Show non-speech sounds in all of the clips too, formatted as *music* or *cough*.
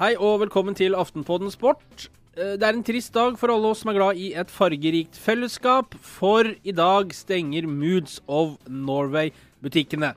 Hei og velkommen til Aftenpodden Sport. Eh, Det er en trist dag for alle oss som er glad i et fargerikt fellesskap, for i dag stenger Moods of Norway-butikkene.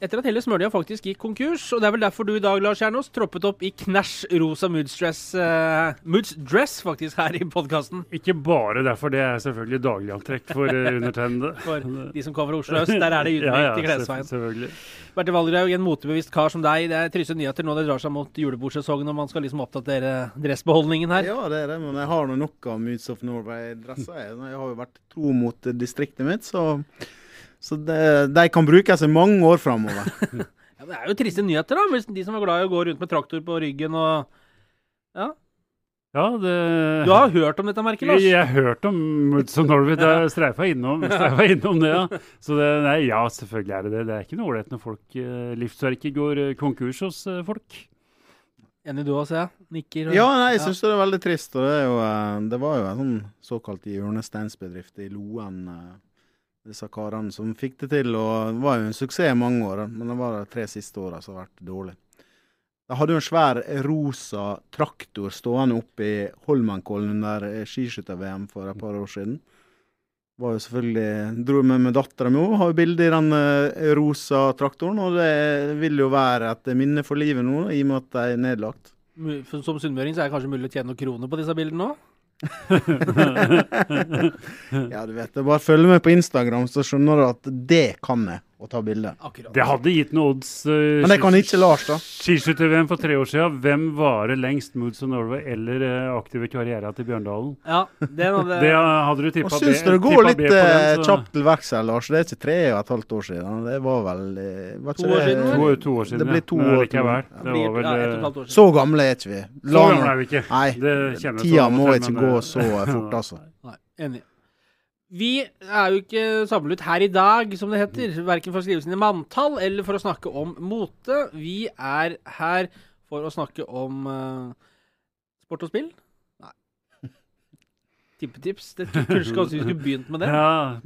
Etter at hele Smølja faktisk gikk konkurs, og det er vel derfor du i dag, Lars Kjernås, troppet opp i knæsj rosa Moods dress, eh, faktisk her i podkasten. Ikke bare derfor, det er selvfølgelig dagligantrekk for uh, undertegnede. *laughs* For de som kommer fra Oslo øst, der er det ydmykt i selv- klesveien. Selvfølgelig. Bertil Valgraug, en motebevisst kar som deg. Det er triste nyheter nå det drar seg mot julebordsesongen, og man skal liksom oppdatere dressbeholdningen her. Ja, det er det, men jeg har nå nok av Moods of Norway-dresser. Jeg Jeg har jo vært tro mot distriktet mitt, så, så det, de kan brukes i mange år framover. *laughs* Ja, det er jo triste nyheter, da. Hvis de som er glad i å gå rundt med traktor på ryggen og Ja. Ja, det Du har hørt om dette merket, Lars? Jeg har hørt om Moods of Norway. Det streifa innom, streifa innom det, ja. Så det, nei, ja, selvfølgelig er det det. Det er ikke noe ålreit når folk eh, livsverket går eh, konkurs hos eh, folk. Enig du også, ja? Nikker. og- Ja, nei, jeg syns det er veldig trist. Og det, er jo, eh, det var jo en sånn såkalt hjørnesteinsbedrift i Loen. eh, Disse karene som fikk det til, og det var jo en suksess i mange år. Men det var de tre siste åra som har vært dårlig. De hadde jo en svær rosa traktor stående oppe i Holmenkollen under skiskytter-VM for et par år siden. Var jo selvfølgelig, Dro med med dattera mi òg, har jo bilde i den eh, rosa traktoren. Og det vil jo være et minne for livet nå, i og med at de er nedlagt. Som sunnmøring så er det kanskje mulig å tjene noen kroner på disse bildene òg? *laughs* Ja, du vet. Bare følg med på Instagram, så skjønner du at det kan jeg, å ta bilde. Det hadde gitt noe odds. Uh, Men det kan ikke Lars, da. Skiskytter-VM for tre år siden. Hvem varer lengst Moods of Norway eller uh, aktive karriera til Bjørndalen? Ja, det, hadde *laughs* Det hadde du tippa syns du det går litt eh, kjapt til verks her, Lars. Det er ikke tre og et halvt år siden. Det var vel var To år det- siden, To, to år siden, Det blir to ja. Men år til. Det var vel ja, og år siden. Så gamle er ikke vi. Så La gamle er vi ikke. Nei, Det tida må ikke gå så fort, altså. Nei, enig. Vi er jo ikke samlet her i dag, som det heter. Verken for å skrive sine manntall eller for å snakke om mote. Vi er her for å snakke om uh, sport og spill. Nei. *laughs* Tippetips. Det Kanskje kanskje vi skulle begynt med det? Ja,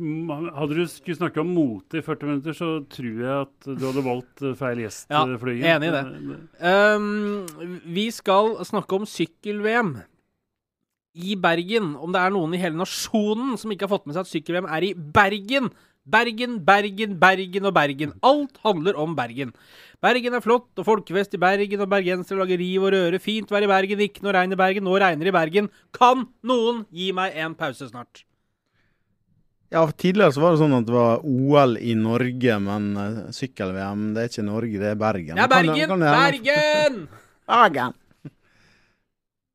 Hadde du skulle snakke om mote i 40 minutter, så tror jeg at du hadde valgt eh, feil gjest. Ja, eh, enig i det. Um, vi skal snakke om sykkel-VM i Bergen. Om det er noen i hele nasjonen som ikke har fått med seg at sykkel-VM er i Bergen. Bergen, Bergen, Bergen og Bergen. Alt handler om Bergen. Bergen er flott, og folkefest i Bergen, og bergensere lager riv og røre. Fint vær i Bergen, ikke noe regn i Bergen. Nå regner det i Bergen. Kan noen gi meg en pause snart? Ja, Tidligere så var det sånn at det var OL i Norge, men eh, sykkel-VM det er ikke Norge, det er Bergen. Ja, er Bergen! kan det- Bergen! Bergen!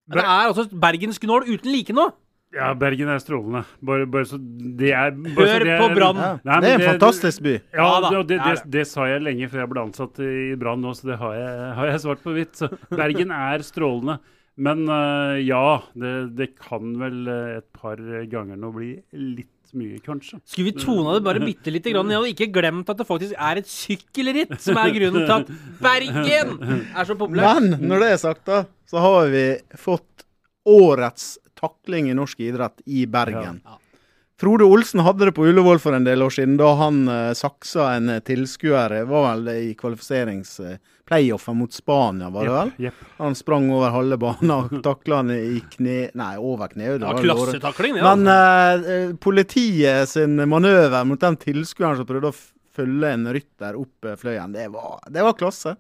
Men det er altså bergensgnål uten like nå. Ja, Bergen er strålende. Bare, bare så det er bare Hør så det er- på Brann. Ja, det er en det- fantastisk by. Ja, Ja da, det, det, det det, sa jeg lenge før jeg ble ansatt i Brann nå, så det har jeg, har jeg svart på hvitt. Så Bergen er strålende. Men øh, ja, det, det kan vel øh, et par ganger nå bli litt mye, kanskje. Skulle vi tona det bare bitte lite grann ned og ikke glemt at det faktisk er et sykkelritt som er grunnen til at Bergen er så populært? Men når det er sagt, da, så har vi fått årets takling i norsk idrett i Bergen. Ja. Frode Olsen hadde det på Ullevål for en del år siden, da han uh, saksa en eh, tilskuer. Det var vel det i kvalifiseringsplayoffen Uh, mot Spania, var det vel? Yep. Han sprang over halve banen og takla han i kne... Nei, over kneet. Ja, klassetakling, det. Men altså. eh, eh, politiet sin manøver mot den tilskueren som prøvde å følge en rytter opp eh, fløyen, det var, det var klasse.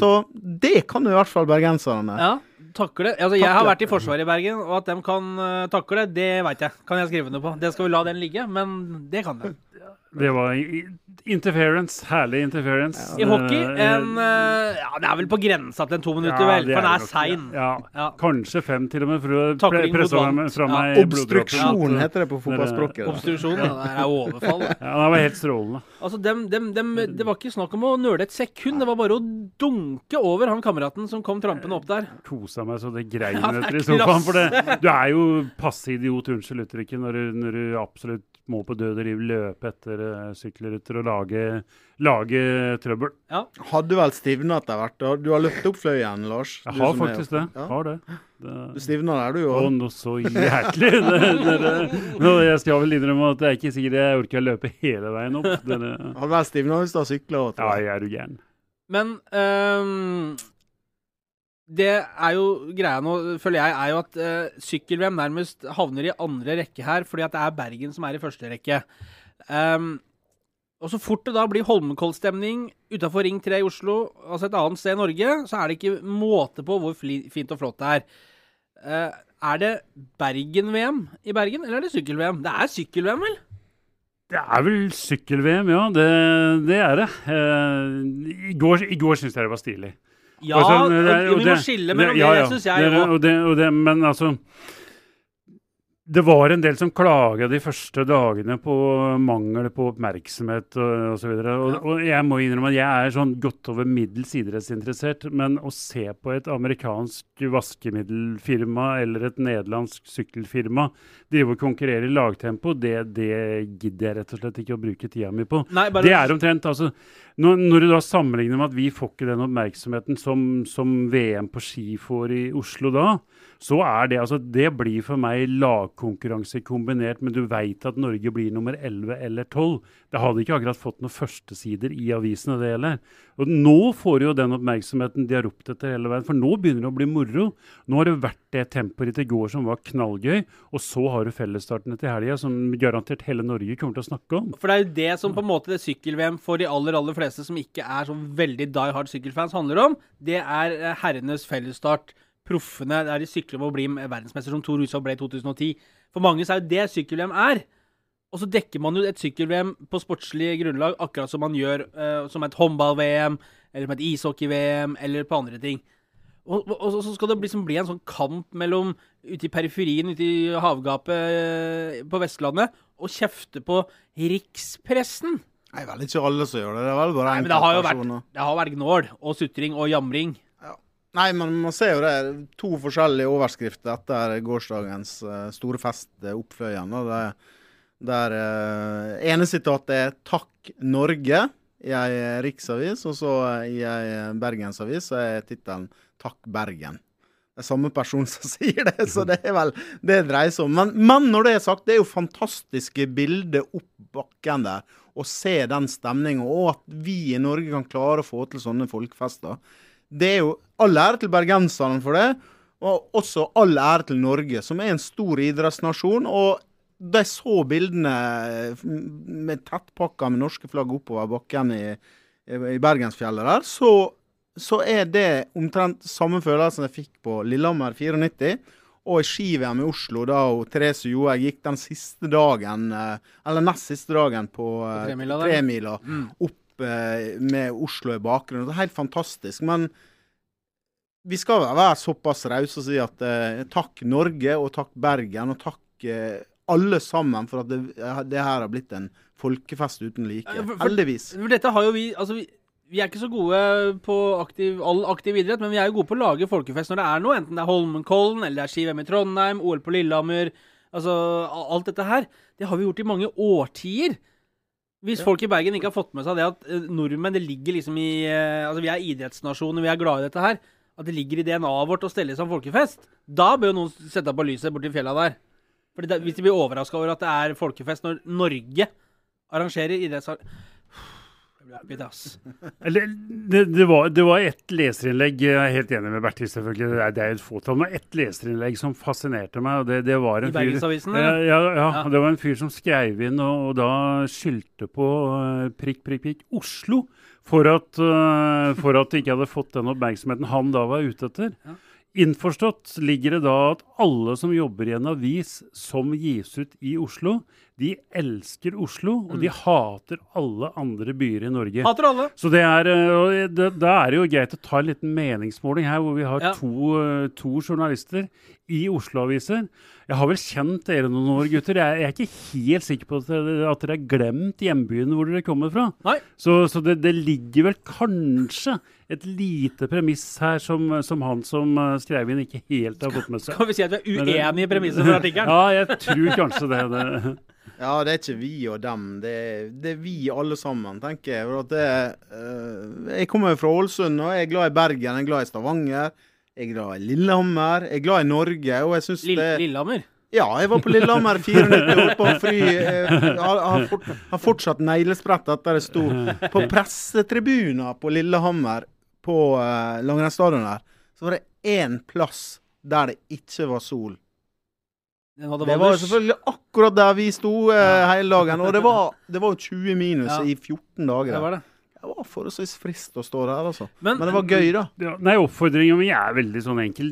Så det kan jo i hvert fall bergenserne. ja, takle. Altså, jeg har vært i Forsvaret i Bergen, og at de kan uh, takle, det veit jeg. Kan jeg skrive noe på. Det skal vi la den ligge, men det kan de. *laughs* Det var interference. Herlig interference. I hockey Eh, en uh, Ja, det er vel på grensa til en to minutter, ja, vel, for den er sein. Ja, Ja. Kanskje fem, til og med, for å presse mot meg fra Ja, meg Obstruksjon heter det på fotballspråket. Obstruksjon, ja, det er overfall. Ja, det var helt strålende. Altså, dem, dem, dem, Det var ikke snakk om å nøle et sekund, det var bare å dunke over han kameraten som kom trampende opp der. Kosa meg så det grein Ja, er etter i sofaen. For det, du er jo passe idiot, unnskyld uttrykket, når, når du absolutt må på død og liv løpe etter uh, sykkelrytter og lage, lage trøbbel. Hadde vel stivna etter hvert. Du har løpt opp fløyen, Lars. Jeg har er- faktisk det. Ja. Har det. Du det stivna der, du å, òg. nå så jæklig! *laughs* Det, det, nå, jeg skal vel innrømme at det er ikke sikkert jeg orker å løpe hele veien opp. Hadde vel stivna hvis du har sykla. ja, jeg er jo gæren. Men ehm, det er jo greia nå, føler jeg, er jo at uh, sykkel-VM nærmest havner i andre rekke her, fordi at det er Bergen som er i første rekke. Um, og så fort det da blir Holmenkollstemning utafor Ring 3 i Oslo, altså et annet sted i Norge, så er det ikke måte på hvor fint og flott det er. Uh, er det Bergen-VM i Bergen, eller er det sykkel-VM? Det er sykkel-VM, vel? Det er vel sykkel-VM, ja. Det, det, er det. Uh, I går, i går syns jeg det var stilig. Ja, sånn, det, og, vi må skille mellom det, ja, ja, det syns jeg òg. Men altså det var en del som klaga de første dagene på mangel på oppmerksomhet osv. Og, og, ja. og jeg må innrømme at jeg er sånn godt over middels idrettsinteressert. Men å se på et amerikansk vaskemiddelfirma eller et nederlandsk sykkelfirma drive og konkurrere i lagtempo, det, det, gidder jeg rett og slett ikke å bruke tida mi på. Nei, det er omtrent altså, når, når, du da sammenligner med at vi får ikke den oppmerksomheten som, som VM på ski får i Oslo da, så er det altså Det blir for meg lagkonkurranse kombinert, men du veit at Norge blir nummer 11 eller 12. Det hadde ikke akkurat fått noen førstesider i avisene, det heller. Og nå får jo den oppmerksomheten de har ropt etter hele veien, for nå begynner det å bli moro. Nå har det vært det tempoet i går som var knallgøy, og så har du fellesstartene til helga, som garantert hele Norge kommer til å snakke om. For det er jo det som på en måte det sykkel-VM for de aller, aller fleste som ikke er sånn veldig die hard sykkelfans handler om. Det er eh, herrenes fellesstart proffene der de sykler med å bli verdensmester, som Tor Hushov ble i 2010. For mange så er jo det sykkel-VM er. Og så dekker man jo et sykkel-VM på sportslig grunnlag, akkurat som man gjør uh, som et håndball-VM, eller som et ishockey-VM, eller på andre ting. Og, og, og, så skal det liksom bli en sånn kamp mellom ute i periferien, ute i havgapet uh, på Vestlandet, og kjefte på rikspressen. Nei, vel ikke alle som gjør det. Det er vel bare men det har jo vært, det har vært gnål og sutring og jamring. Nei, men man ser jo det. To forskjellige overskrifter etter gårsdagens uh, store fest uh, Oppfløyen. Der, der eh, ene sitatet er 'Takk Norge' i ei riksavis, og så i ei bergensavis er tittelen 'Takk Bergen'. Det er samme person som *laughs* sier det, så det er vel det det dreier seg om. Men, men, når det er sagt, det er jo fantastiske bilder opp bakken der. Å se den stemninga, og at vi i Norge kan klare å få til sånne folkefester. Det er jo all ære til bergenserne for det, og også all ære til Norge, som er en stor idrettsnasjon. og de så bildene med tettpakka med norske flagg oppover bakken i, i Bergensfjellet der, så, så, er det omtrent samme følelsen jeg fikk på Lillehammer 94. Og i ski-VM i Oslo, da og Therese Johaug gikk den siste dagen, eh, eller nest siste dagen på, på eh, tremila, mm. opp Eh, med Oslo i bakgrunnen. Det er helt fantastisk. Men vi skal være såpass rause og si at eh, takk Norge, og takk Bergen, og takk eh, alle sammen for at det, det, her har blitt en folkefest uten like. For, Heldigvis. For dette har jo vi, altså vi, vi er ikke så gode på aktiv, all aktiv idrett, men vi er jo gode på å lage folkefest når det er noe. Enten det er Holmenkollen, eller det er ski-VM i Trondheim, OL på Lillehammer. Altså, alt dette her. Det har vi gjort i mange årtier. Hvis folk i Bergen ikke har fått med seg det at uh, nordmenn det ligger liksom i uh, Altså, vi er idrettsnasjoner, vi er glad i dette her. At det ligger i DNA-et vårt å stelle som folkefest. Da bør jo noen sette på lyset borti fjella der. Fordi det, Hvis de blir overraska over at det er folkefest når Norge arrangerer idrettsarrangementer *laughs* Eller, det, det, var, det var ett leserinnlegg Jeg er helt enig med Bertil, selvfølgelig. Det er, det er et fåtall. Men ett leserinnlegg som fascinerte meg. og det, det var en I Bergensavisen? Ja, ja, ja, ja, det var en fyr som skrev inn og, og da skyldte på uh, prikk, prikk, prikk Oslo for at, uh, for at de ikke hadde fått den oppmerksomheten han da var ute etter. Ja. Innforstått ligger det da at alle som jobber i en avis som gis ut i Oslo, de elsker Oslo, og mm. de hater alle andre byer i Norge. Hater alle. Så det er, det, Da er det jo greit å ta en liten meningsmåling her, hvor vi har ja. to, to, journalister i Oslo-aviser. Jeg har vel kjent dere noen år, gutter. Jeg, er ikke helt sikker på at dere, at dere har glemt hjembyen hvor dere kommer fra. Nei. Så, så det, det, ligger vel kanskje et lite premiss her som, som han som skrev inn, ikke helt har fått med seg. Kan vi si at vi er uenige i premisset for artikkelen? Ja, jeg tror kanskje det. det. Ja, det er ikke vi og dem. Det er, det er vi alle sammen, tenker jeg. Det, uh, jeg kommer fra Ålesund, og jeg er glad i Bergen, jeg er glad i Stavanger. Jeg er glad i Lillehammer, jeg er glad i Norge. og jeg Lill det... Lillehammer? Ja, jeg var på Lillehammer 94 år på fri. Jeg har, fort, har fortsatt neglesprett etter det sto på pressetribuner på Lillehammer på uh, langrennsstadionet der. så var det én plass der det ikke var sol. Det var selvfølgelig akkurat der vi sto eh, hele dagen. Og det var, det var jo 20 minus Ja. i 14 dager. Det var det. Det var forholdsvis frist å stå der, altså. Men, Men det var gøy, da. Ja, nei, oppfordringen min er veldig sånn enkel.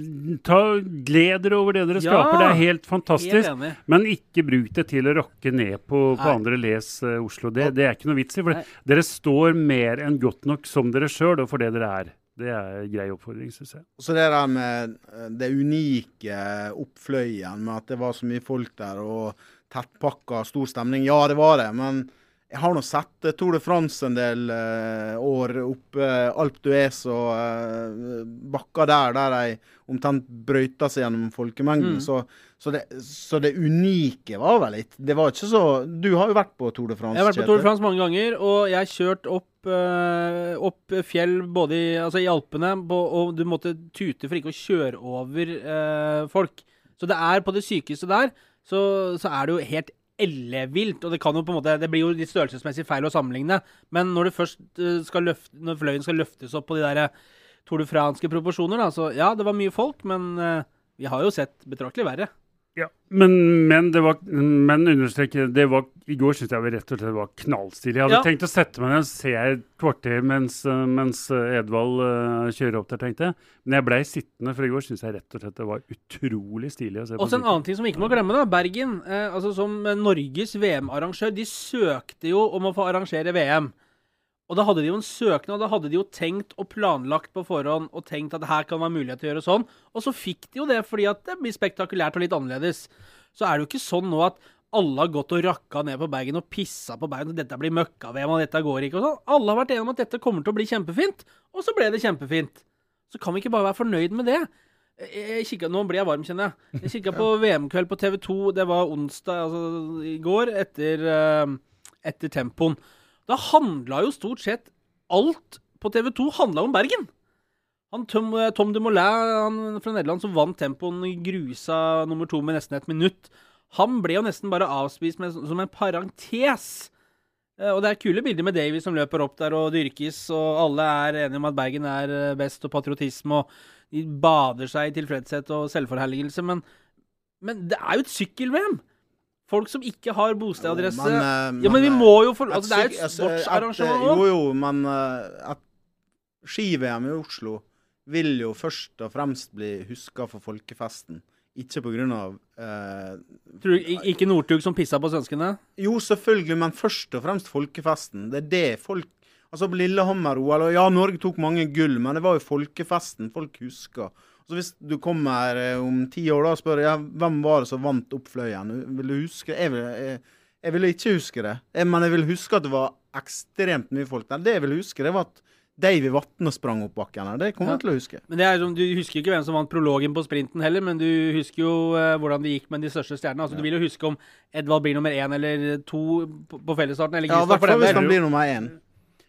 Ta, gled dere over det dere Ja, skaper. Det er Helt fantastisk. Men ikke bruk det til å rakke ned på, på andre Les uh, Oslo. Det, det er ikke noe vits i. For Nei. dere står mer enn godt nok som dere sjøl, og for det dere er. Det er en grei oppfordring, syns jeg. Så det der med eh, det unike oppfløyen, med at det var så mye folk der, og tettpakka, stor stemning. Ja, det var det, men jeg har nå sett eh, Tour de France en del eh, år oppe uh, Alp d'Huez og eh, bakka der, der de omtrent brøyta seg gjennom folkemengden. Mm. Så, så, det, så det unike var vel litt Det var ikke så Du har jo vært på Tour de France, Jeg har vært på Tour de France mange ganger, og jeg har kjørt opp, eh, opp fjell både i, altså i Alpene, på, og du måtte tute for ikke å kjøre over eh, folk. Så det er på det sykeste der, så, så er det jo helt ellevilt. Og det kan jo på en måte Det blir jo litt størrelsesmessig feil å sammenligne, men når det først eh, skal løfte, når fløyen skal løftes opp på de der eh, Tour de franske proporsjoner, da, så ja, det var mye folk, men eh, vi har jo sett betraktelig verre. Ja, men, men det var Men understreke, det var I går syntes jeg det rett og slett var knallstilig. Jeg hadde Ja. tenkt å sette meg ned og se et kvarter mens, mens eh, Edvald uh, kjører opp der, tenkte jeg. Men jeg blei sittende, for i går syns jeg rett og slett det var utrolig stilig å se på. Også en annen ting som vi ikke må glemme, da. Bergen, eh, altså som Norges VM-arrangør, de søkte jo om å få arrangere VM. Og da hadde de jo en søknad, da hadde de jo tenkt og planlagt på forhånd og tenkt at her kan være mulighet til å gjøre sånn. Og så fikk de jo det fordi at det blir spektakulært og litt annerledes. Så er det jo ikke sånn nå at alle har gått og rakka ned på Bergen og pissa på Bergen, og dette blir møkka-VM, og dette går ikke og sånn. Alle har vært enige om at dette kommer til å bli kjempefint, og så ble det kjempefint. Så kan vi ikke bare være fornøyd med det. Jeg, kikker, nå blir jeg varm, kjenner jeg. Jeg kikka *laughs* på VM-kveld på TV2. Det var onsdag, altså i går, etter, eh, etter tempoen. Da handla jo stort sett alt på TV2 handla om Bergen. Han Tom, eh, Tom Dumoulin han fra Nederland som vant tempoen, grusa nummer to med nesten et minutt. Han ble jo nesten bare avspist med, som en parentes. Eh, Og det er kule bilder med Davy som løper opp der og dyrkes, og alle er enige om at Bergen er eh, best, og patriotisme, og de bader seg i tilfredshet og selvforherligelse, men, men det er jo et sykkel-VM! Folk som ikke har bostedadresse men, eh, Ja, men vi må jo for, altså, Det er jo et altså, sportsarrangement eh, òg. Jo, jo, men eh, at ski-VM i Oslo vil jo først og fremst bli huska for folkefesten. Ikke på grunn av eh, Tror du ikke Northug som pissa på svenskene? Jo, selvfølgelig, men først og fremst folkefesten. Det er det folk Altså på Lillehammer-OL Ja, Norge tok mange gull, men det var jo folkefesten folk husker. Så hvis du kommer eh, om ti år da og spør ja, hvem var det som vant opp Fløyen, vil du huske Jeg vil, jeg, jeg vil ikke huske det. Jeg, men jeg vil huske at det var ekstremt mye folk der. Det jeg vil huske, det var at Davy Vatne sprang opp bakken her. Det kommer Ja. jeg til å huske. Men det er Du husker ikke hvem som vant prologen på sprinten heller, men du husker jo eh, hvordan det gikk med de største stjernene. Altså, Du vil jo huske om Edvald blir nummer én eller to på, på fellesstarten, eller Ja, i hvert fall hvis han blir nummer én.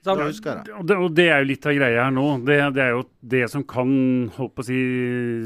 Sant? Da husker jeg det. Og det, og det er jo litt av greia her nå. Det, det er jo det som kan på å si,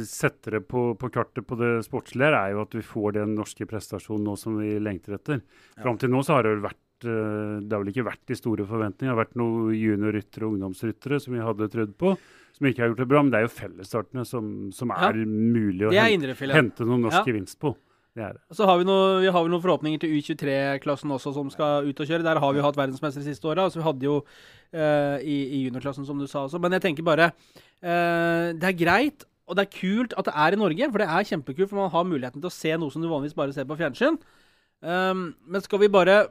sette det på, på kartet på det sportslige, her, er jo at vi får den norske prestasjonen nå som vi lengter etter. Fram til nå så har det vel vært eh, det har vel ikke vært de store forventningene. Det har vært noen juniorryttere og ungdomsryttere som vi hadde trodd på, som ikke har gjort det bra. Men det er jo fellesstartene som, som Ja. er mulig å er hente, hente noen norsk Ja. gevinst på. Det er det. Så har vi, noe, vi har noen forhåpninger til U23-klassen også, som skal ut og kjøre. Der har vi hatt verdensmester de siste åra. Altså, vi hadde jo uh, i, i juniorklassen, som du sa også. Men jeg tenker bare uh, Det er greit, og det er kult at det er i Norge. For det er kjempekult, for man har muligheten til å se noe som du vanligvis bare ser på fjernsyn. Um, men skal vi bare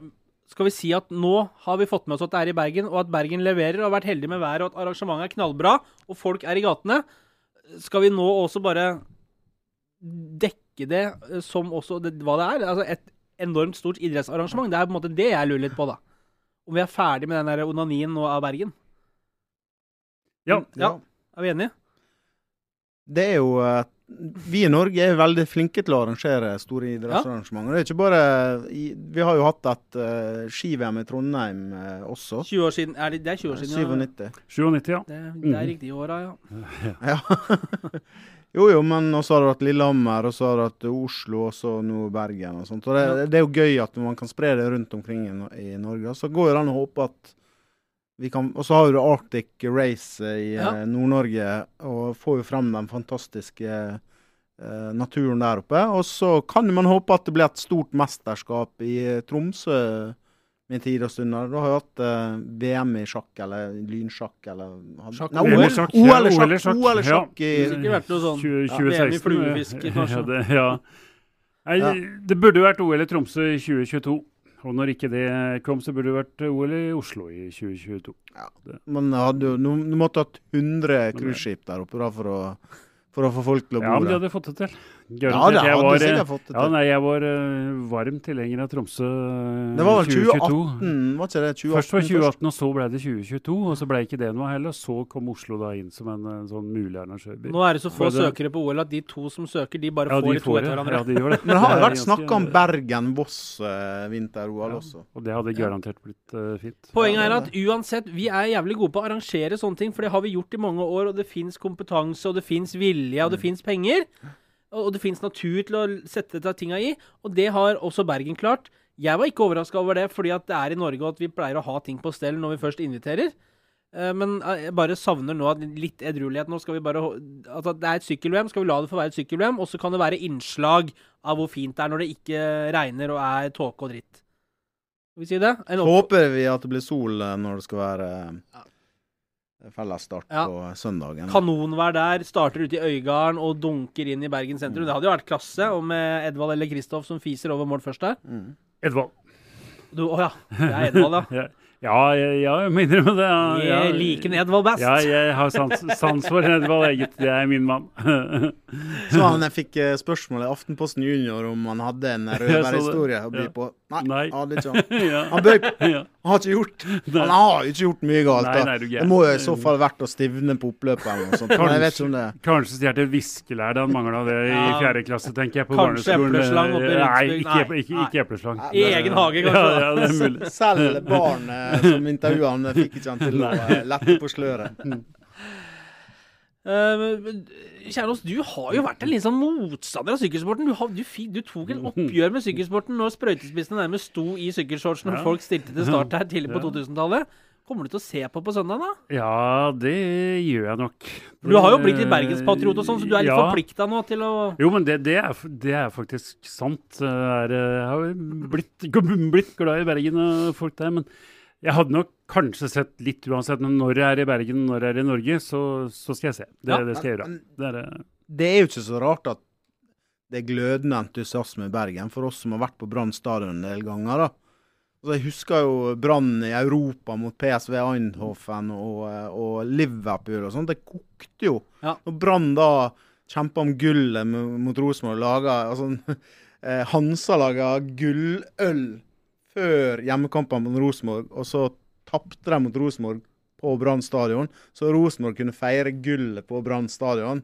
skal vi si at nå har vi fått med oss at det er i Bergen, og at Bergen leverer og har vært heldig med været, og at arrangementet er knallbra, og folk er i gatene. Skal vi nå også bare dekke det eh, som også det, hva det er? Altså et enormt stort idrettsarrangement. Det er på en måte det jeg lurer litt på, da. Om vi er ferdig med den der onanien nå av Bergen. Ja. Ja. Er vi enige? Det er jo eh, Vi i Norge er veldig flinke til å arrangere store idrettsarrangementer. Det er ikke bare Vi har jo hatt et uh, ski-VM i Trondheim også. 20 år siden. Er det, det er 20 år siden. Ja. 97. 97, ja. Det, det er riktig i åra, *laughs* ja. Ja. *laughs* jo, jo, men også har det vært Lillehammer, og så har det vært Oslo, og så nå Bergen og sånt. Og det, det er jo gøy at man kan spre det rundt omkring i, i Norge. Så går det an å håpe at vi kan, Og så har du Arctic Race i Ja. eh, Nord-Norge, og får jo frem den fantastiske eh, naturen der oppe. Og så kan man håpe at det blir et stort mesterskap i eh, Tromsø min tid og stunder. Da har jeg hatt uh, VM i sjakk, eller lynsjakk, eller Sjakk, Nei, OL. Sjakk, OL, ja, OL i sjakk, sjakk, OL i ja. sjakk i sikkert vært noe sånn 20, ja, 2016. VM i fluefiske, kanskje. Ja, det, ja. Nei, Ja. det burde jo vært OL i Tromsø i 2022. Og når ikke det kom, så burde det vært OL i Oslo i 2022. Men hadde du, nå måtte hatt 100 cruiseskip der oppe da, for å, for å få folk til å bo Ja, men de hadde fått det til. Ja, Garantert. det Jeg var, eh, sikkert fått det Ja, nei, jeg var uh, varm tilhenger av Tromsø eh, Det var vel 2022. 2018, var ikke det? 2018 Først var 2018, og så ble det 2022. Og så ble ikke det noe heller. Og så kom Oslo da inn som en, en sånn mulig arrangørby. Nå er det så få det- søkere på OL at de to som søker, de bare Ja, får de de to etter hverandre. Ja, de gjør det. Men det har jo vært snakk om Bergen-Voss eh, vinter-OL uh, også. Og det hadde garantert blitt eh, fint. Poenget er at uansett, vi er jævlig gode på å arrangere sånne ting, for det har vi gjort i mange år, og det fins kompetanse, og det fins vilje, og det Mm. fins penger. Og det fins natur til å sette disse tinga i, og det har også Bergen klart. Jeg var ikke overraska over det, fordi at det er i Norge, at vi pleier å ha ting på stell når vi først inviterer. Eh, Men eh, jeg bare savner nå litt edruelighet. Nå skal vi bare Altså, det er et sykkel-VM. Skal vi la det få være et sykkel-VM? Og så kan det være innslag av hvor fint det er når det ikke regner og er tåke og dritt. Skal vi si det? Håper vi at det blir sol eh, når det skal være fellesstart Ja. på søndagen. kanonvær der, starter ute i Øygarden og dunker inn i Bergen Mm. sentrum. Det hadde jo vært klasse om med Edvald eller Kristoff som fiser over mål først der. Mm. Edvald. Å oh ja, det er Edvald, ja. *laughs* Ja, ja, jeg, jeg må innrømme det. Vi ja. Jeg liker en Edvald best. Ja, jeg har sans, sans for Edvald Eget. Det er min mann. Så han fikk spørsmålet spørsmål i Aftenposten Junior om han hadde en *laughs* røverhistorie å by Ja. på. Nei, Nei. han. *laughs* ja. Han bøy *laughs* Han har ikke gjort Han har ikke gjort mye galt. Nei, nei, det må jo i så fall vært å stivne på oppløpet eller noe sånt. Men jeg vet ikke om det Kanskje stjålet viskelær da han mangla det i fjerde klasse, tenker jeg. på Kanskje epleslang oppe i Nei, ikke, ikke, ikke epleslang. I egen hage, kanskje, Ja, ja, det. Selv barnet som intervjua han, fikk ikke han til å lette på sløret. *laughs* Eh, men, Kjernås, du har jo vært en litt sånn motstander av sykkelsporten. Du, har, du, du tok et oppgjør med sykkelsporten når sprøytespissene nærmest sto i sykkelshortsen Ja. folk stilte til start her tidlig på Ja. 2000-tallet. Kommer du til å se på på søndag, da? Ja, det gjør jeg nok. Du har jo blitt litt bergenspatriot og sånn, så du er litt Ja. forplikta nå til å Jo, men det, det, er, det er faktisk sant. Jeg er, har blitt, *laughs* blitt glad i Bergen og folk der. Men jeg hadde nok kanskje sett litt uansett. Men når jeg er i Bergen, når jeg er i Norge, så, så skal jeg se. Det, Ja, det skal jeg gjøre. Det er, Det er jo ikke så rart at det er glødende entusiasme i Bergen, for oss som har vært på Brann stadion en del ganger. da. Altså, jeg husker jo Brann i Europa mot PSV Eindhoven og, og Liverpool og sånt. Det kokte jo. Ja. Når Brann da kjempa om gullet mot Rosenborg, laga altså, *laughs* eh, Hansa laga gulløl før hjemmekampen mot Rosenborg, og så tapte de mot Rosenborg på Brann stadion, så Rosenborg kunne feire gullet på Brann stadion.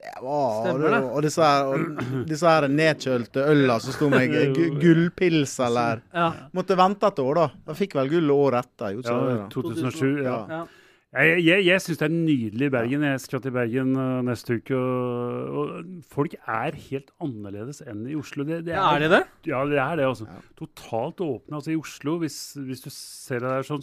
Det var Stemmer det. Og disse her, og disse her nedkjølte øla som sto med *laughs* gu- gullpils eller Ja. Måtte vente et år, da. Da fikk vel gullet året etter. Jo, ja, 2007. Ja. ja. Jeg, jeg, jeg syns det er nydelig i Bergen. Jeg skal til Bergen uh, neste uke. Og, og folk er helt annerledes enn i Oslo. Det, det ja, er det det? Ja, det er det. altså. Totalt åpne. Altså I Oslo, hvis, hvis du ser det der sånn,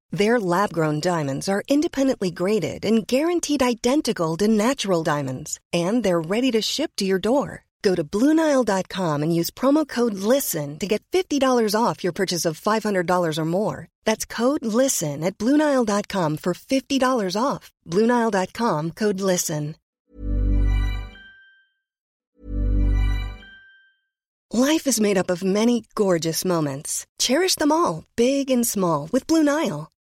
Their lab grown diamonds are independently graded and guaranteed identical to natural diamonds, and they're ready to ship to your door. Go to BlueNile.com and use promo code LISTEN to get $50 off your purchase of $500 or more. That's code LISTEN at BlueNile.com for $50 off. BlueNile.com code LISTEN. Life is made up of many gorgeous moments. Cherish them all, big and small, with Blue Nile.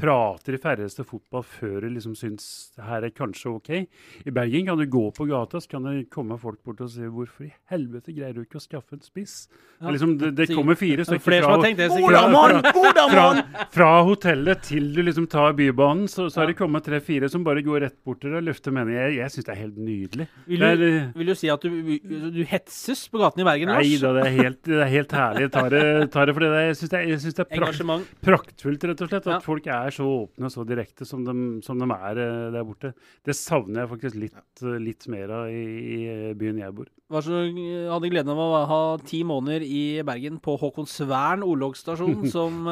prater de færreste fotball før de liksom syns her er kanskje OK. I Bergen kan du gå på gata, så kan det komme folk bort og si hvorfor i helvete greier du ikke å skaffe en spiss? Er liksom, det, det kommer fire er stykker fra, fra, fra, fra hotellet til du liksom tar Bybanen, så, så har det kommet tre-fire som bare går rett bort til deg og løfter meningen. Jeg, jeg syns det er helt nydelig. Vil du, er, vil du si at du, du hetses på gaten i Bergen, Nei da, det er helt, det er helt herlig. Jeg tar det, tar det for det, jeg syns det, det er prakt, praktfullt, rett og slett. At Ja. folk er så åpne og så direkte som de, som de er eh, der borte. Det savner jeg faktisk litt, eh, litt mer av i, i eh, byen jeg bor. Var så, hadde gleden av å ha ti måneder i Bergen på Håkonsvern orlogsstasjon *laughs* som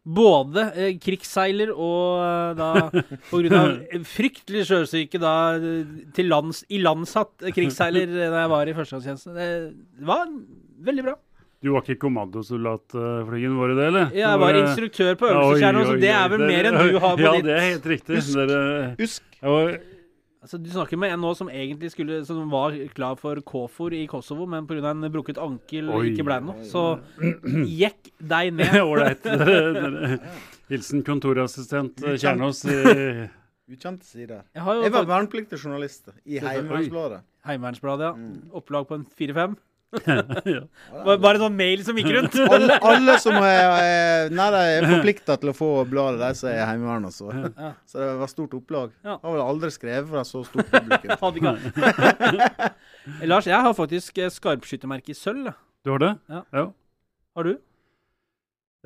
både krigsseiler og da av fryktelig sjøsyke da til lands, ilandsatt krigsseiler da jeg var i førstegangstjenesten. Det var veldig bra. Du var ikke kommandosoldatflygen, var du det, eller? Jeg var instruktør på øvelseskjernen, så det er vel mer enn du har på ja, ditt det er helt riktig. Dere, Husk, var, Altså, du snakker med en nå som egentlig skulle Som var klar for KFOR i Kosovo, men pga. en brukket ankel Oi. ikke ble noe. Så *clears throat* jekk deg ned. *laughs* Ålreit. *laughs* Hilsen kontorassistent eh, Kjernås. eh, *laughs* ukjente sider. Jeg har jo Jeg var vernepliktig journalist i Heimevernsbladet. Heimevernsbladet, ja. Opplag på en 4-5. Ja. Bare en sånn mail som gikk *laughs* rundt. Alle, alle som er, er, nei, er forplikta til å få bladet, de som er i Heimevernet. også Ja. så det var stort opplag. Ja. Har vel aldri skrevet fra så stort publikum. *laughs* *laughs* Lars, jeg har faktisk eh, skarpskyttermerke i sølv. Du har det? Ja. ja. Har du?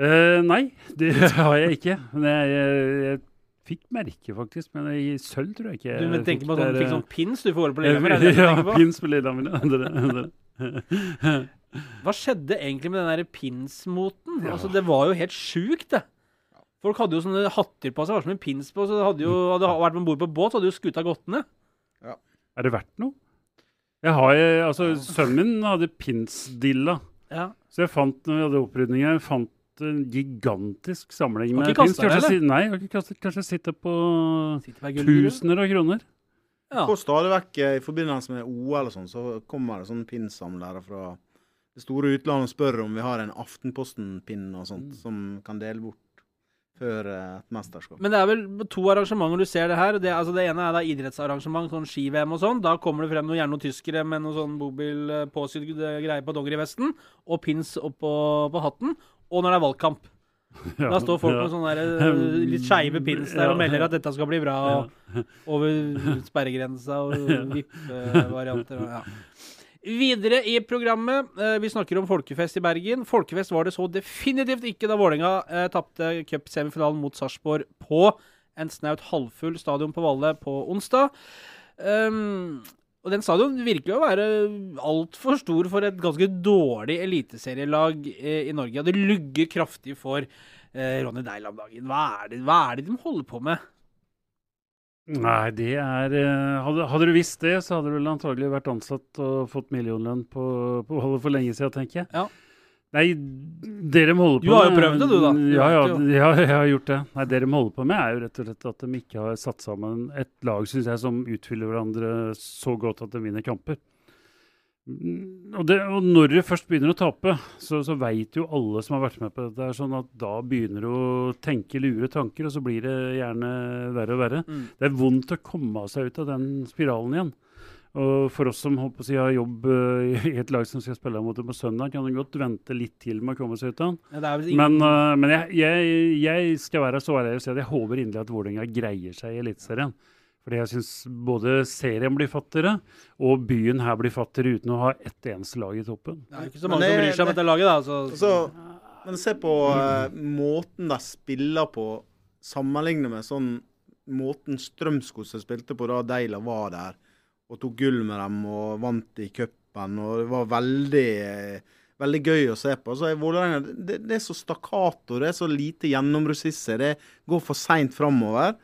Eh, nei, det har jeg ikke. Men jeg, jeg, jeg fikk merke, faktisk. Men i sølv tror jeg ikke Du men, tenker på at du fikk sånn pins du får holde på eh, Lillehammer? er Ja, pins på Lillehammer. Ja. Hva skjedde egentlig med den der pinsmoten? Ja. Altså, det var jo helt sjukt, det. Folk hadde jo sånne hatter på seg, var som en pins på. Så hadde jo hadde vært om bord på båt, så hadde jo skuta gått ned. Er det verdt noe? Jeg har, eh, altså, Sønnen min hadde pinsdilla. Ja. Så jeg fant, når vi hadde opprydninger, jeg fant en gigantisk samling med pins. kastet det, Kanskje, si- nei, jeg har ikke kastet, kanskje sitter på Sitter tusener av kroner. Ja. Og stadig vekk eh, i forbindelse med OL og sånn, så kommer det sånne pinnsamlere fra det store utlandet og spør om vi har en Aftenposten-pinn og sånt som kan dele bort før eh, et mesterskap. Men det er vel to arrangementer du ser det her. Det, altså det ene er da idrettsarrangement, sånn ski-VM og sånn. Da kommer det frem noe, gjerne noen tyskere med noe sånn bobil eh, påsydd greie på dongerivesten, og pins oppå på hatten. Og når det er valgkamp. *laughs* Ja, Da står folk ja. med sånne der, eh, litt skeive pins der og melder at dette skal bli bra. Og *laughs* over sperregrensa og vippevarianter. Ja. Videre i programmet, eh, vi snakker om folkefest i Bergen. Folkefest var det så definitivt ikke da Vålerenga eh, tapte cupsemifinalen mot Sarpsborg på en snaut halvfull stadion på Valle på onsdag. Um, og den stadion virker å være altfor stor for et ganske dårlig eliteserielag eh, i Norge. Og det lugger kraftig for eh, Ronny Deil om dagen. Hva er, det, hva er det de holder på med? Nei, det er eh, hadde, hadde du visst det, så hadde du vel antagelig vært ansatt og fått millionlønn på, på Holdet for lenge siden, tenker jeg. Ja. Nei, det de holder på Du har jo prøvd det, du, da. Du Ja, ja, ja, jeg har gjort det. Nei, Det de holder på med, er jo rett og slett at de ikke har satt sammen et lag, synes jeg, som utfyller hverandre så godt at de vinner kamper. Mm, Og, det, og når du først begynner å tape, så, så veit jo alle som har vært med på dette, her, sånn at da begynner du å tenke lure tanker, og så blir det gjerne verre og verre. Mm. Det er vondt å komme seg ut av den spiralen igjen. Og for oss som håper si, har jobb eh, *laughs* i et lag som skal spille mot det på søndag, kan det godt vente litt til med å komme seg ut av. Ja, Det ingen, Men, uh, men jeg, jeg, jeg skal være så ærlig og si at jeg håper inderlig at Vålerenga greier seg i Eliteserien. Fordi jeg syns både serien blir fattigere, og byen her blir fattigere uten å ha ett eneste lag i toppen. det er ikke så mange mange som bryr seg om dette laget, da. Så, Altså, men se på uh, måten de spiller på, sammenlignet med sånn måten Strømsgodset spilte på da Deila var der og tok gull med dem og vant i cupen. Det var veldig veldig gøy å se på. Det, det er så stakkato, det er så lite gjennomrussisse. Det går for seint framover.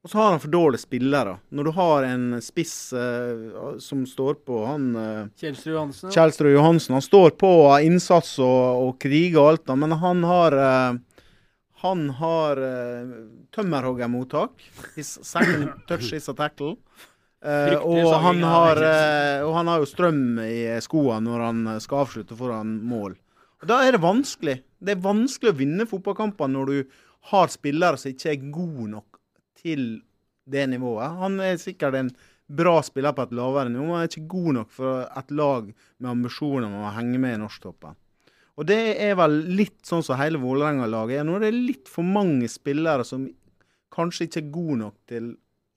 Og så har han for dårlige spillere. Når du har en spiss eh, som står på han eh, Kjelsrud Johansen. Han står på av innsats og, og kriger og alt, da, men han har eh, Han har uh, tømmerhoggermottak. His second touch is a tackle. Eh, Fryktelig og, han har, eh, og han har jo strøm i skoene når han eh, skal avslutte foran mål. Og Da er det vanskelig. Det er vanskelig å vinne fotballkamper når du har spillere som ikke er gode nok til det nivået. Han er sikkert en bra spiller på et lavere nivå, men han er ikke god nok for et lag med ambisjoner om å henge med i norsktoppen. Og det er vel litt sånn som hele Vålerenga-laget er nå. Det er litt for mange spillere som kanskje ikke er gode nok til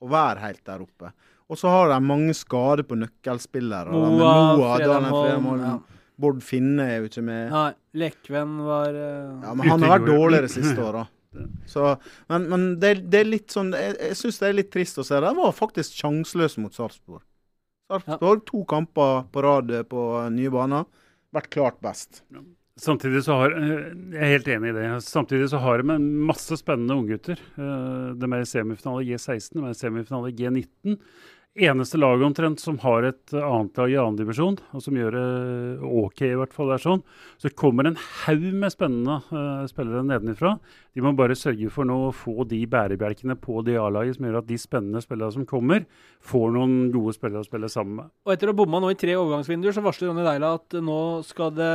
å være helt der oppe. Og så har de mange skader på nøkkelspillere. da, med Moa, Moa, Daniel Fredheim Holm, Holm. Bård Finne er jo ikke med. Nei, Lekven var uh... Ja, men han har vært dårligere siste åra. Så, men men det, det er litt sånn Jeg, jeg syns det er litt trist å se. De var faktisk sjanseløse mot Sarpsborg. Sarpsborg, to kamper på rad på nye baner. Vært klart best. Samtidig så har eh, Jeg er helt enig i det. Samtidig så har de en masse spennende unggutter. De er i semifinale G16, de er i semifinale G19. Eneste laget omtrent som har et annet lag i annen divisjon, og som gjør det OK, i hvert fall. det er sånn. Så kommer en haug med spennende uh, spillere nedenifra. De må bare sørge for nå å få de bærebjelkene på det A-laget som gjør at de spennende spillerne som kommer, får noen gode spillere å spille sammen med. Og etter å ha bomma nå i tre overgangsvinduer, så varsler Ronny Deila at nå skal det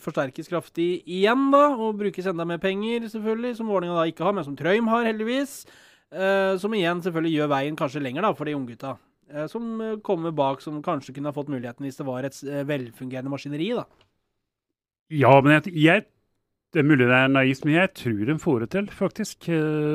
forsterkes kraftig igjen, da. Og brukes enda mer penger, selvfølgelig, som Vålerenga da ikke har, men som Trøim har, heldigvis. Eh, som igjen selvfølgelig gjør veien kanskje lenger da, for de unggutta. Eh, som eh, kommer bak, som kanskje kunne ha fått muligheten hvis det var et velfungerende maskineri, da. Ja, men jeg, jeg det er mulig det er naivt, men jeg tror de får det til, faktisk,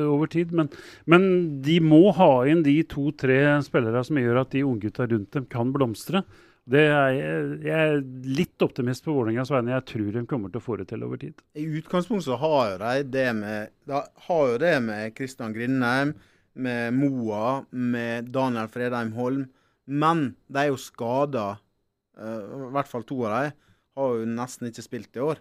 over tid. Men, men de må ha inn de to-tre spillere som gjør at de unggutta rundt dem kan blomstre. Er, jeg- er litt optimist på Vålerengas vegne. Jeg tror de kommer til å få det til over tid. I utgangspunktet har de det med har jo det med Kristian Grindheim, med Moa, med Daniel Fredheim Holm. Men de er jo skada. I hvert fall to av dem har jo nesten ikke spilt i år.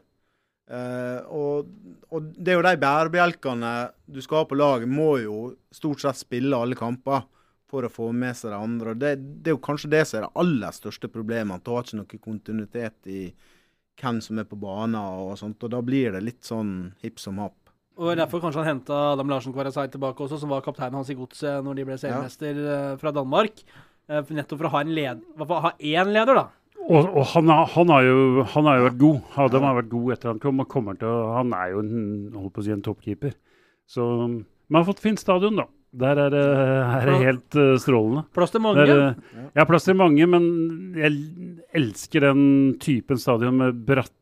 Eh, og, og det er jo de bærebjelkene du skal ha på laget, må jo stort sett spille alle kamper for å få med seg de andre. Og Det, det er jo kanskje det som er det aller største problemet. At du har ikke noe kontinuitet i hvem som er på banen og sånt. Og da blir det litt sånn hipp som happ. Og derfor kanskje han henta Adam Larsen Kvarasai tilbake også, som var kapteinen hans i godset når de ble seriemester ja. fra Danmark. Eh, nettopp for å ha én leder, da. Og, og han, har, han, har jo, han har jo vært god. Adam har vært god etter han kom, og kommer til å, han er jo en, holdt på å si en toppkeeper. Så man har fått fint stadion, da. Der er det, er det helt eh, strålende. Plass til mange. Der, er, eh, plass til mange, men jeg elsker den typen stadion med bratte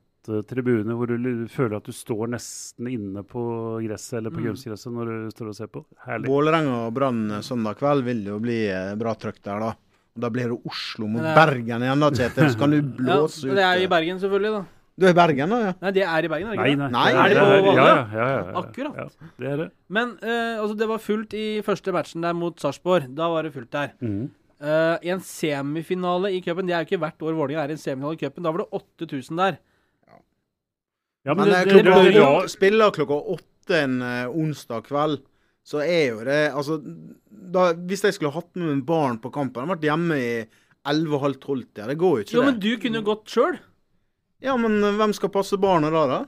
tribuner hvor du føler at du står nesten inne på gresset eller på Mm. kunstgresset når du står og ser på. Herlig. Vålerenga og Brann søndag kveld vil jo bli eh, bra trøkk der, da. Og Da blir det Oslo mot er- Bergen igjen, da, Kjetil. Så kan du *laughs* blåse ut ja, det er i. Bergen, selvfølgelig, da. Du er i Bergen, da? ja? Nei, det er i Bergen, er det Nei, ikke det? nei. Nei, er det ja, på ja, ja, ja, ja, ja. Akkurat. Ja, det er det. Men eh, altså, det var fullt i første matchen der mot Sarpsborg. Da var det fullt der. Mm. Eh, I en semifinale i cupen, det er jo ikke hvert år Vålerenga er i en semifinale i cupen, da var det 8000 der. Ja, Men, det- eh, det- klokka, det- det- spiller klokka åtte en uh, onsdag kveld, så er jo det Altså, da, hvis jeg skulle hatt med meg barn på kampen, han har vært hjemme i elleve-halv tolv-tida. Det går jo ikke, Jo, men du kunne jo gått sjøl. Ja, men eh, hvem skal passe barna da, da?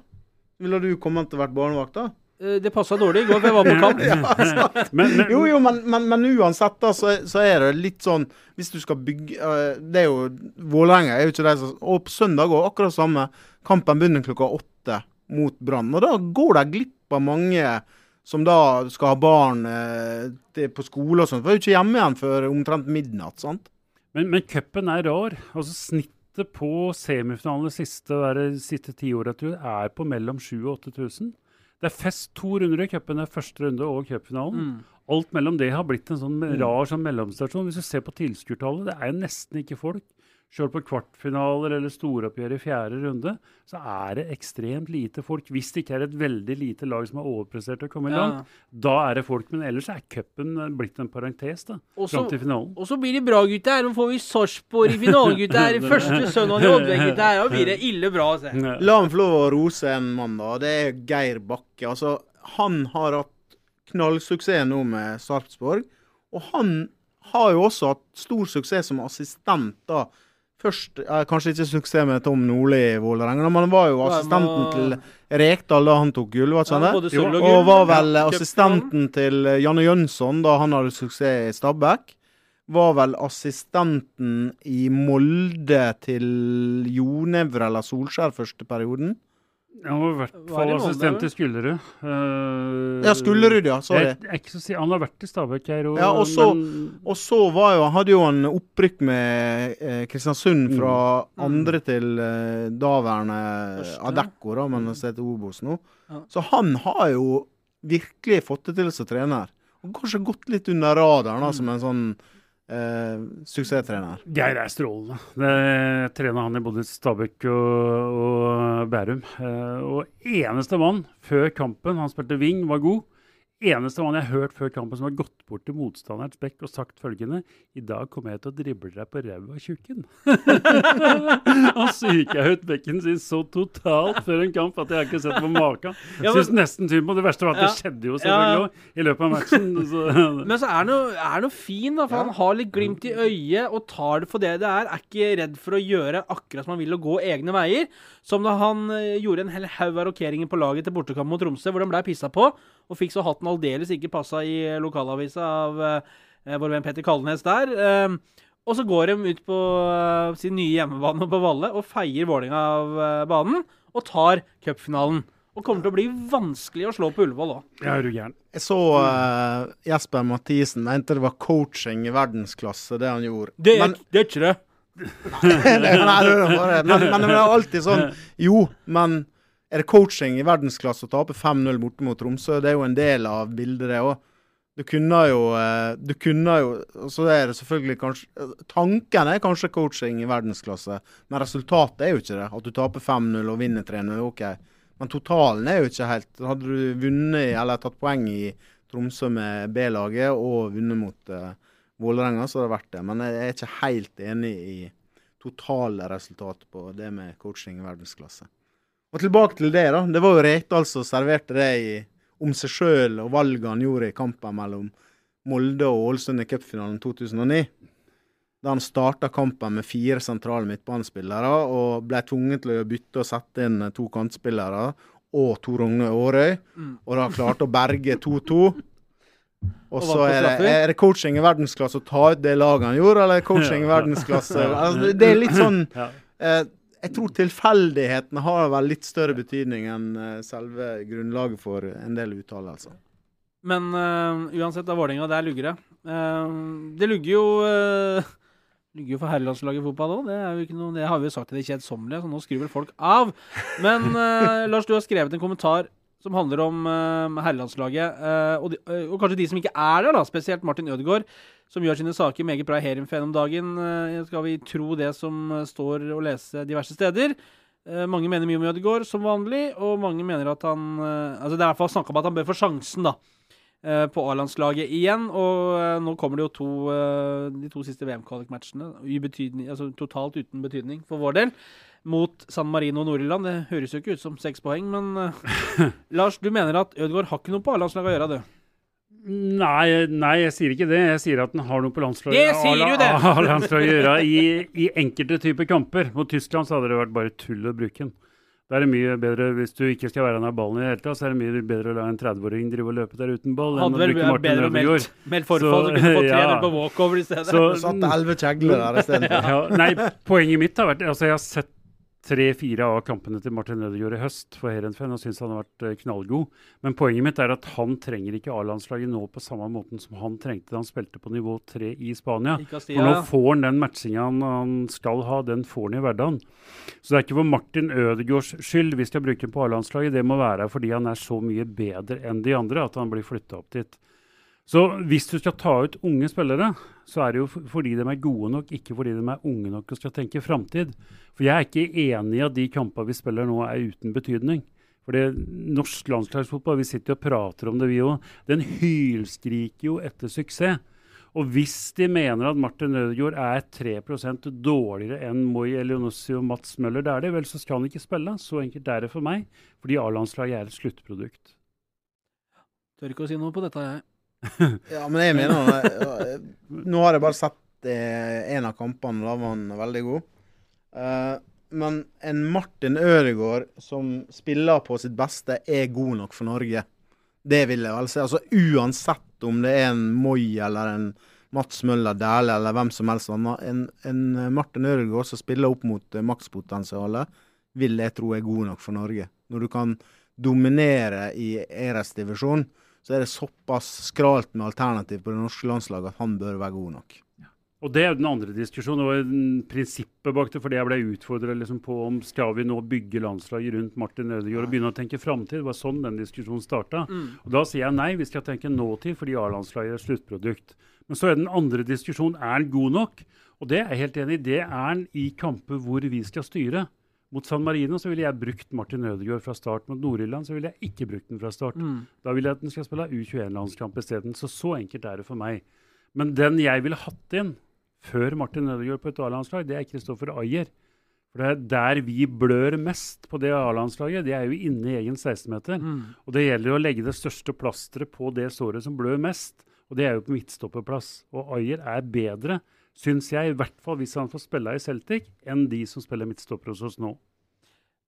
Ville du kommet til å vært barnevakt, da? Eh, Det passa dårlig i går, for jeg var på *laughs* kamp. *laughs* Men, men, Jo, jo, men, men, men uansett, da, så, så er det litt sånn Hvis du skal bygge uh, Det er jo Vålerenga er jo ikke de som Og på søndag går akkurat samme. Kampen begynner klokka åtte mot Brann. Og da går de glipp av mange som da skal ha barn uh, til, på skole og sånt. For de er jo ikke hjemme igjen før omtrent midnatt, sant? Men, men cupen er rar. Altså Snittet på semifinalene siste, siste tiåret er på mellom 7000 og 8000. Det er fest to runder i cupen. Det er første runde og cupfinalen. Mm. Alt mellom det har blitt en sånn rar sånn mellomstasjon. Hvis du ser på tilskuertallet, det er nesten ikke folk. Selv på kvartfinaler eller storoppgjør i fjerde runde, så er det ekstremt lite folk. Hvis det ikke er et veldig lite lag som har overprestert og kommet Ja. langt, da er det folk. Men ellers er cupen eh, blitt en parentes da, fram til finalen. Og så blir det bra, gutter. Nå får vi Sarpsborg i finalen, gutter. *laughs* Første søndag i Oddveig, gutter. Da blir det ille bra se. La meg få lov å rose en mann, da. Det er Geir Bakke. Altså, han har hatt knallsuksess nå med Sarpsborg. Og han har jo også hatt stor suksess som assistent. da. Først, eh, Kanskje ikke suksess med Tom Nordli i Vålerenga, men han var jo assistenten til Rekdal da han tok gull. Ja, både sølv og Og var vel assistenten til Janne Jønsson da han hadde suksess i Stabæk. Var vel assistenten i Molde til Jonevre eller Solskjær første perioden. Han var i hvert fall assistent til i Skullerud. Uh, Ja, Skullerud, ja. Sorry. Jeg, jeg så si, han har vært i Stabæk her og, Ja, og så- men, Og så var jo, hadde jo han opprykk med eh, Kristiansund fra Mm. andre til eh, daværende Første. Adecco, da, men som heter Obos nå. Ja. Så han har jo virkelig fått det til som trener. Og kanskje gått litt under radaren da, som en sånn eh, suksesstrener. Geir er strålende. Det, trena han i både Stabæk og, og Bærum. Eh, og eneste mann før kampen, han spilte wing, var god. Eneste mann jeg har hørt før kampen som har gått bort til motstanderens bekk og sagt følgende I dag kommer jeg til å drible deg på ræva, tjukken. *laughs* syke jeg ut bekken sin så totalt før en kamp at jeg har ikke sett på maken. Ja, men- Syns nesten synd på det verste var at det skjedde jo Ja, selvfølgelig ja. òg i løpet av matchen. *laughs* Så, Men så er han noe, noe, fin, da, for han har litt glimt i øyet og tar det for det det er. Er ikke redd for å gjøre akkurat som han vil og gå egne veier. Som da han eh, gjorde en hel haug av rokeringer på laget til bortekamp mot Tromsø, hvor de ble pissa på, og fikk så hatten aldeles ikke passa i eh, lokalavisa av eh, vår venn Petter Kalnes der. Eh, og så går de ut på eh, sin nye hjemmebane på Valle og feier Vålerenga av eh, banen, og tar cupfinalen. Og kommer til å bli vanskelig å slå på Ullevål òg. ja, er du gæren. Jeg så uh, Jesper Mathisen mente det var coaching i verdensklasse, det han gjorde. Det, er- Men- det er ikke det. *laughs* Nei, det er bare, men, men det er alltid sånn Jo, men er det coaching i verdensklasse å tape 5-0 borte mot Tromsø? Det er jo en del av bildet, det òg. Du kunne jo eh, Du kunne jo Og så er det selvfølgelig kanskje Tanken er kanskje coaching i verdensklasse, men resultatet er jo ikke det. At du taper 5-0 og vinner 3-0, OK. Men totalen er jo ikke helt Hadde du vunnet eller tatt poeng i Tromsø med B-laget og vunnet mot uh, Vålerenga, så hadde det vært det. Men jeg er ikke helt enig i totale resultat på det med coaching i verdensklasse. Og tilbake til det, da. Det var jo Rekdal som serverte det i, om seg sjøl og valget han gjorde i kampen mellom Molde og Ålesund i cupfinalen 2009. Da han starta kampen med fire sentrale midtbanespillere og ble tvunget til å bytte og sette inn to kantspillere og Tor Rogne Aarøy, og da klarte å berge 2-2. *laughs* Og så er er det coaching i verdensklasse å ta ut det laget han gjorde, eller er coaching i verdensklasse altså, det- Det er litt sånn eh, Jeg tror tilfeldighetene har vel litt større betydning enn eh, selve grunnlaget for en del uttalelser. Men uh, uansett, da Vålerenga, der lugger det. Uh, det lugger jo uh, *laughs* Lugger jo for herrelandslaget i fotball òg. Det, er det har vi jo sagt til det kjedsommelige, så nå skrur vel folk av. Men Lars, du har skrevet en kommentar som handler om uh, herrelandslaget. Uh, og, de, uh, og kanskje de som ikke er der, da, spesielt Martin Ødegaard, som gjør sine saker meget bra i Heerenveen om dagen. skal vi tro det som står å lese diverse steder. Mange mener mye om Ødegaard, som vanlig, og mange mener at han Altså Det er i hvert fall snakk om at han bør få sjansen, da. På A-landslaget igjen, og nå kommer det jo to de to siste VM-kvalikmatchene. Altså totalt uten betydning for vår del. Mot San Marino og Nord-Irland. Det høres jo ikke ut som seks poeng, men *laughs* eh, Lars, du mener at Ødegaard har ikke noe på A-landslaget å gjøre, du? Nei, nei, jeg sier ikke det. Jeg sier at den har noe på landslaget Det du det! Å gjøre i, i enkelte typer kamper. Mot Tyskland så hadde det vært bare tull å bruke den. Da er det mye bedre, Hvis du ikke skal være nær ballen i det hele tatt, så er det mye bedre å la en 30-åring drive og løpe der uten ball enn å bruke Martin Rødegård. Ødegaard. meldt forfall, så Så, kunne du fått 3-0 ja. på walkover i stedet. Så, Det satt elleve kjegler der isteden. ja, nei, poenget mitt har vært Altså, jeg har sett tre-fire av kampene til Martin Ødegaard i høst for Heerenveen og syns han har vært eh, knallgod. Men poenget mitt er at han trenger ikke A-landslaget nå på samme måten som han trengte da han spilte på nivå tre i Spania. For nå får han den matchinga han, han skal ha, den får han i hverdagen. Så det er ikke for Martin Ødegaards skyld vi skal bruke ham på A-landslaget. Det må være fordi han er så mye bedre enn de andre at han blir flytta opp dit. Så hvis du skal ta ut unge spillere, så er det jo fordi de er gode nok, ikke fordi de er unge nok og skal tenke framtid. For jeg er ikke enig i at de kampene vi spiller nå, er uten betydning. For det, norsk landslagsfotball, vi sitter og prater om det, vi òg. Den hylskriker jo etter suksess. Og hvis de mener at Martin Ødegaard er 3% dårligere enn Moi Elionossi og Mats Møller, det er det, vel, så skal han ikke spille. Så enkelt er det for meg. Fordi A-landslaget er et sluttprodukt. Tør ikke å si noe på dette, jeg. *laughs* Ja, men jeg mener det Nå har jeg bare sett eh, en av kampene, da var han veldig god. Eh, men en Martin Ødegaard som spiller på sitt beste, er god nok for Norge. Det vil jeg vel si. Altså Uansett om det er en Moi eller en Mats Møller Dæhlie eller hvem som helst annet. En, en Martin Ødegaard som spiller opp mot eh, makspotensialet, vil jeg tro er god nok for Norge. Når du kan dominere i ERS-divisjon, så er det såpass skralt med alternativ på det norske landslaget at han bør være god nok. Og det er jo den andre diskusjonen, og prinsippet bak det. Fordi jeg ble utfordra liksom på om skal vi nå bygge landslaget rundt Martin Ødegaard og begynne å tenke framtid. Det var sånn den diskusjonen starta. Og da sier jeg nei, vi skal tenke nåtid fordi A-landslaget er sluttprodukt. Men så er den andre diskusjonen er han god nok? Og det er jeg helt enig i. Det er han i kamper hvor vi skal styre. Mot San Marino så ville jeg brukt Martin Ødegaard fra start. Mot Nord-Irland så ville jeg ikke brukt den fra start. Da vil jeg at den skal spille U21-landskamp isteden. Så så enkelt er det for meg. Men den jeg ville hatt inn før Martin Ødegaard på et A-landslag, det er Kristoffer Ayer. For det er der vi blør mest på det A-landslaget. Det er jo inne i egen 16-meter. Og det gjelder å legge det største plasteret på det såret som blør mest. Og det er jo på midtstopperplass. Og Ayer er bedre, syns jeg, i hvert fall hvis han får spille i Celtic, enn de som spiller midtstopper hos oss nå.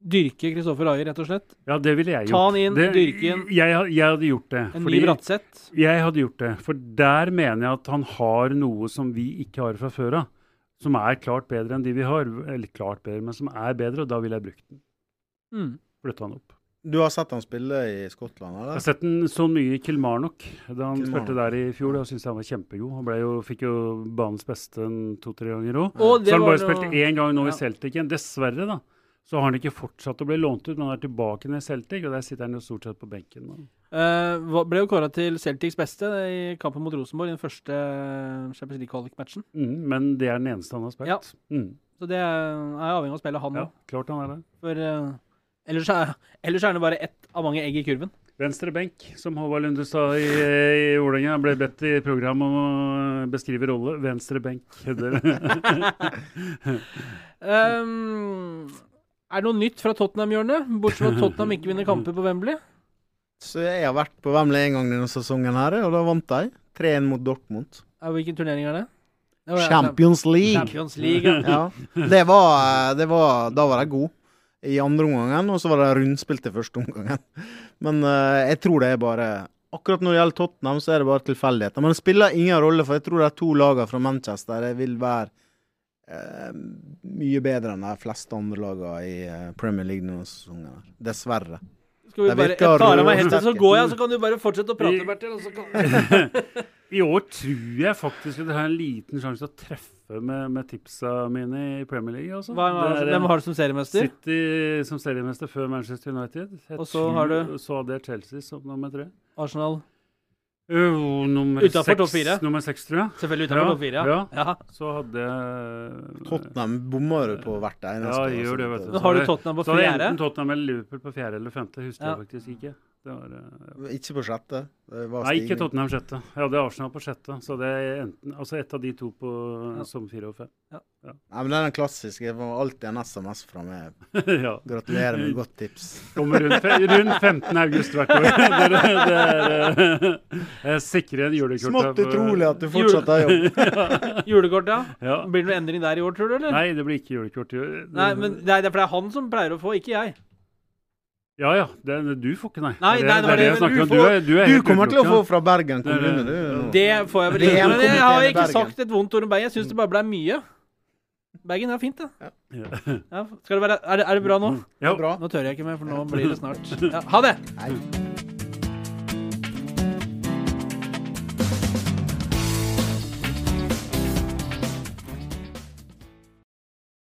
Dyrke Kristoffer Ayer, rett og slett. Ja, det ville jeg gjort. Ta han inn, det, dyrke inn. Jeg, jeg hadde gjort det. En fordi- Liv Ratseth. Jeg hadde gjort det. For der mener jeg at han har noe som vi ikke har fra før av. Som er klart bedre enn de vi har. Eller klart bedre, men som er bedre, og da ville jeg brukt den. Mm. Flytta han opp. Du har sett han spille i Skottland, eller? Jeg har sett han så mye i Kilmarnock da han Kilmarnock. spilte der i fjor. Da syntes jeg han var kjempegod. Han jo, fikk jo banens beste to-tre ganger òg. Så han bare noe- spilt én gang nå Ja. i Celtic igjen. Dessverre, da. Så har han ikke fortsatt å bli lånt ut, men han er tilbake ned i Celtic, og der sitter han jo stort sett på benken. nå. Uh, ble jo kåra til Celtics beste i kampen mot Rosenborg i den første Champions League-kvalik-matchen. Mm, men det er den eneste han har spilt. Ja. Mm, Så det er er avhengig av å spille han ja, klart han er det. For eh, ellers, er, ellers er det bare ett av mange egg i kurven. Venstre benk, som Håvard Lunde sa i, i Vålerenga. Ble bedt i program om å beskrive rolle. Venstre benk. *laughs* Det- Um, er det noe nytt fra Tottenham-hjørnet? Bortsett fra at Tottenham ikke vinner kamper på Wembley. Så jeg har vært på Wembley en gang denne sesongen, her, og da vant de. 3-1 mot Dortmund. Hvilken turnering er det? Det Champions League! Champions League. ja. Ja. Det var, det var Da var de gode i andre omgangen, og så var det rundspill til første omgangen. Men uh, jeg tror det er bare Akkurat når det gjelder Tottenham, så er det bare tilfeldigheter. Men det spiller ingen rolle, for jeg tror de to lagene fra Manchester det vil være uh, mye bedre enn de fleste andre lagene i eh, Premier League denne sesongen. Dessverre. Skal vi bare, jeg tar av meg headset, så går jeg, så kan du bare fortsette å prate, Bertil. Og så kan... *laughs* I år tror jeg faktisk at jeg har en liten sjanse til å treffe med, med tipsa mine i Premier League. Også. Hva, hva, er, hvem har du som seriemester? City som seriemester før Manchester United. Jeg Og så tror- har du- Så hadde jeg Chelsea som nummer tre. Arsenal. Uh, nummer Utenfor topp fire? Nummer seks, tror jeg. Selvfølgelig utenfor Ja, topp fire. ja. Ja. Ja. Så hadde jeg Tottenham bommer du på hvert eneste. Ja, gjør det, vet du. Så har du Tottenham på Så hadde jeg enten Tottenham eller Liverpool på fjerde eller femte. Husker Ja. jeg faktisk ikke. Det var, ja. Ikke på sjette. Det var Nei, ikke. Tottenham sjette. Jeg hadde Arsenal på sjette. Så det er enten, altså ett av de to på, Ja. som fire og fem. Nei, men det er den klassiske. Det var alltid en SMS fra meg. *laughs* ja. Gratulerer med godt tips. *laughs* Kommer rundt, rundt 15. august hvert år. *laughs* Det, er- det er eh, Jeg sikrer en julekort. Smått utrolig at du fortsatt har jobb. Julekort, ja. Ja. Blir det noen endring der i år, tror du? eller? Nei, det blir ikke julekort i år. Nei, men det er, for det er han som pleier å få, ikke jeg. Ja ja, det, du får ikke, nei. Nei, nei, det var er det, jeg men snakker du om. Du er, du er Du kommer til å få fra Bergen Det er- kommune, du. Det får jeg vel ikke. Men jeg har ikke sagt et vondt ord om Bergen. Jeg syns det bare ble mye. Bergen er fint, det. Ja. Ja, skal det være, er, det, er det bra nå? Ja. Nå tør jeg ikke mer, for nå blir det snart ja, Ha det! Hei.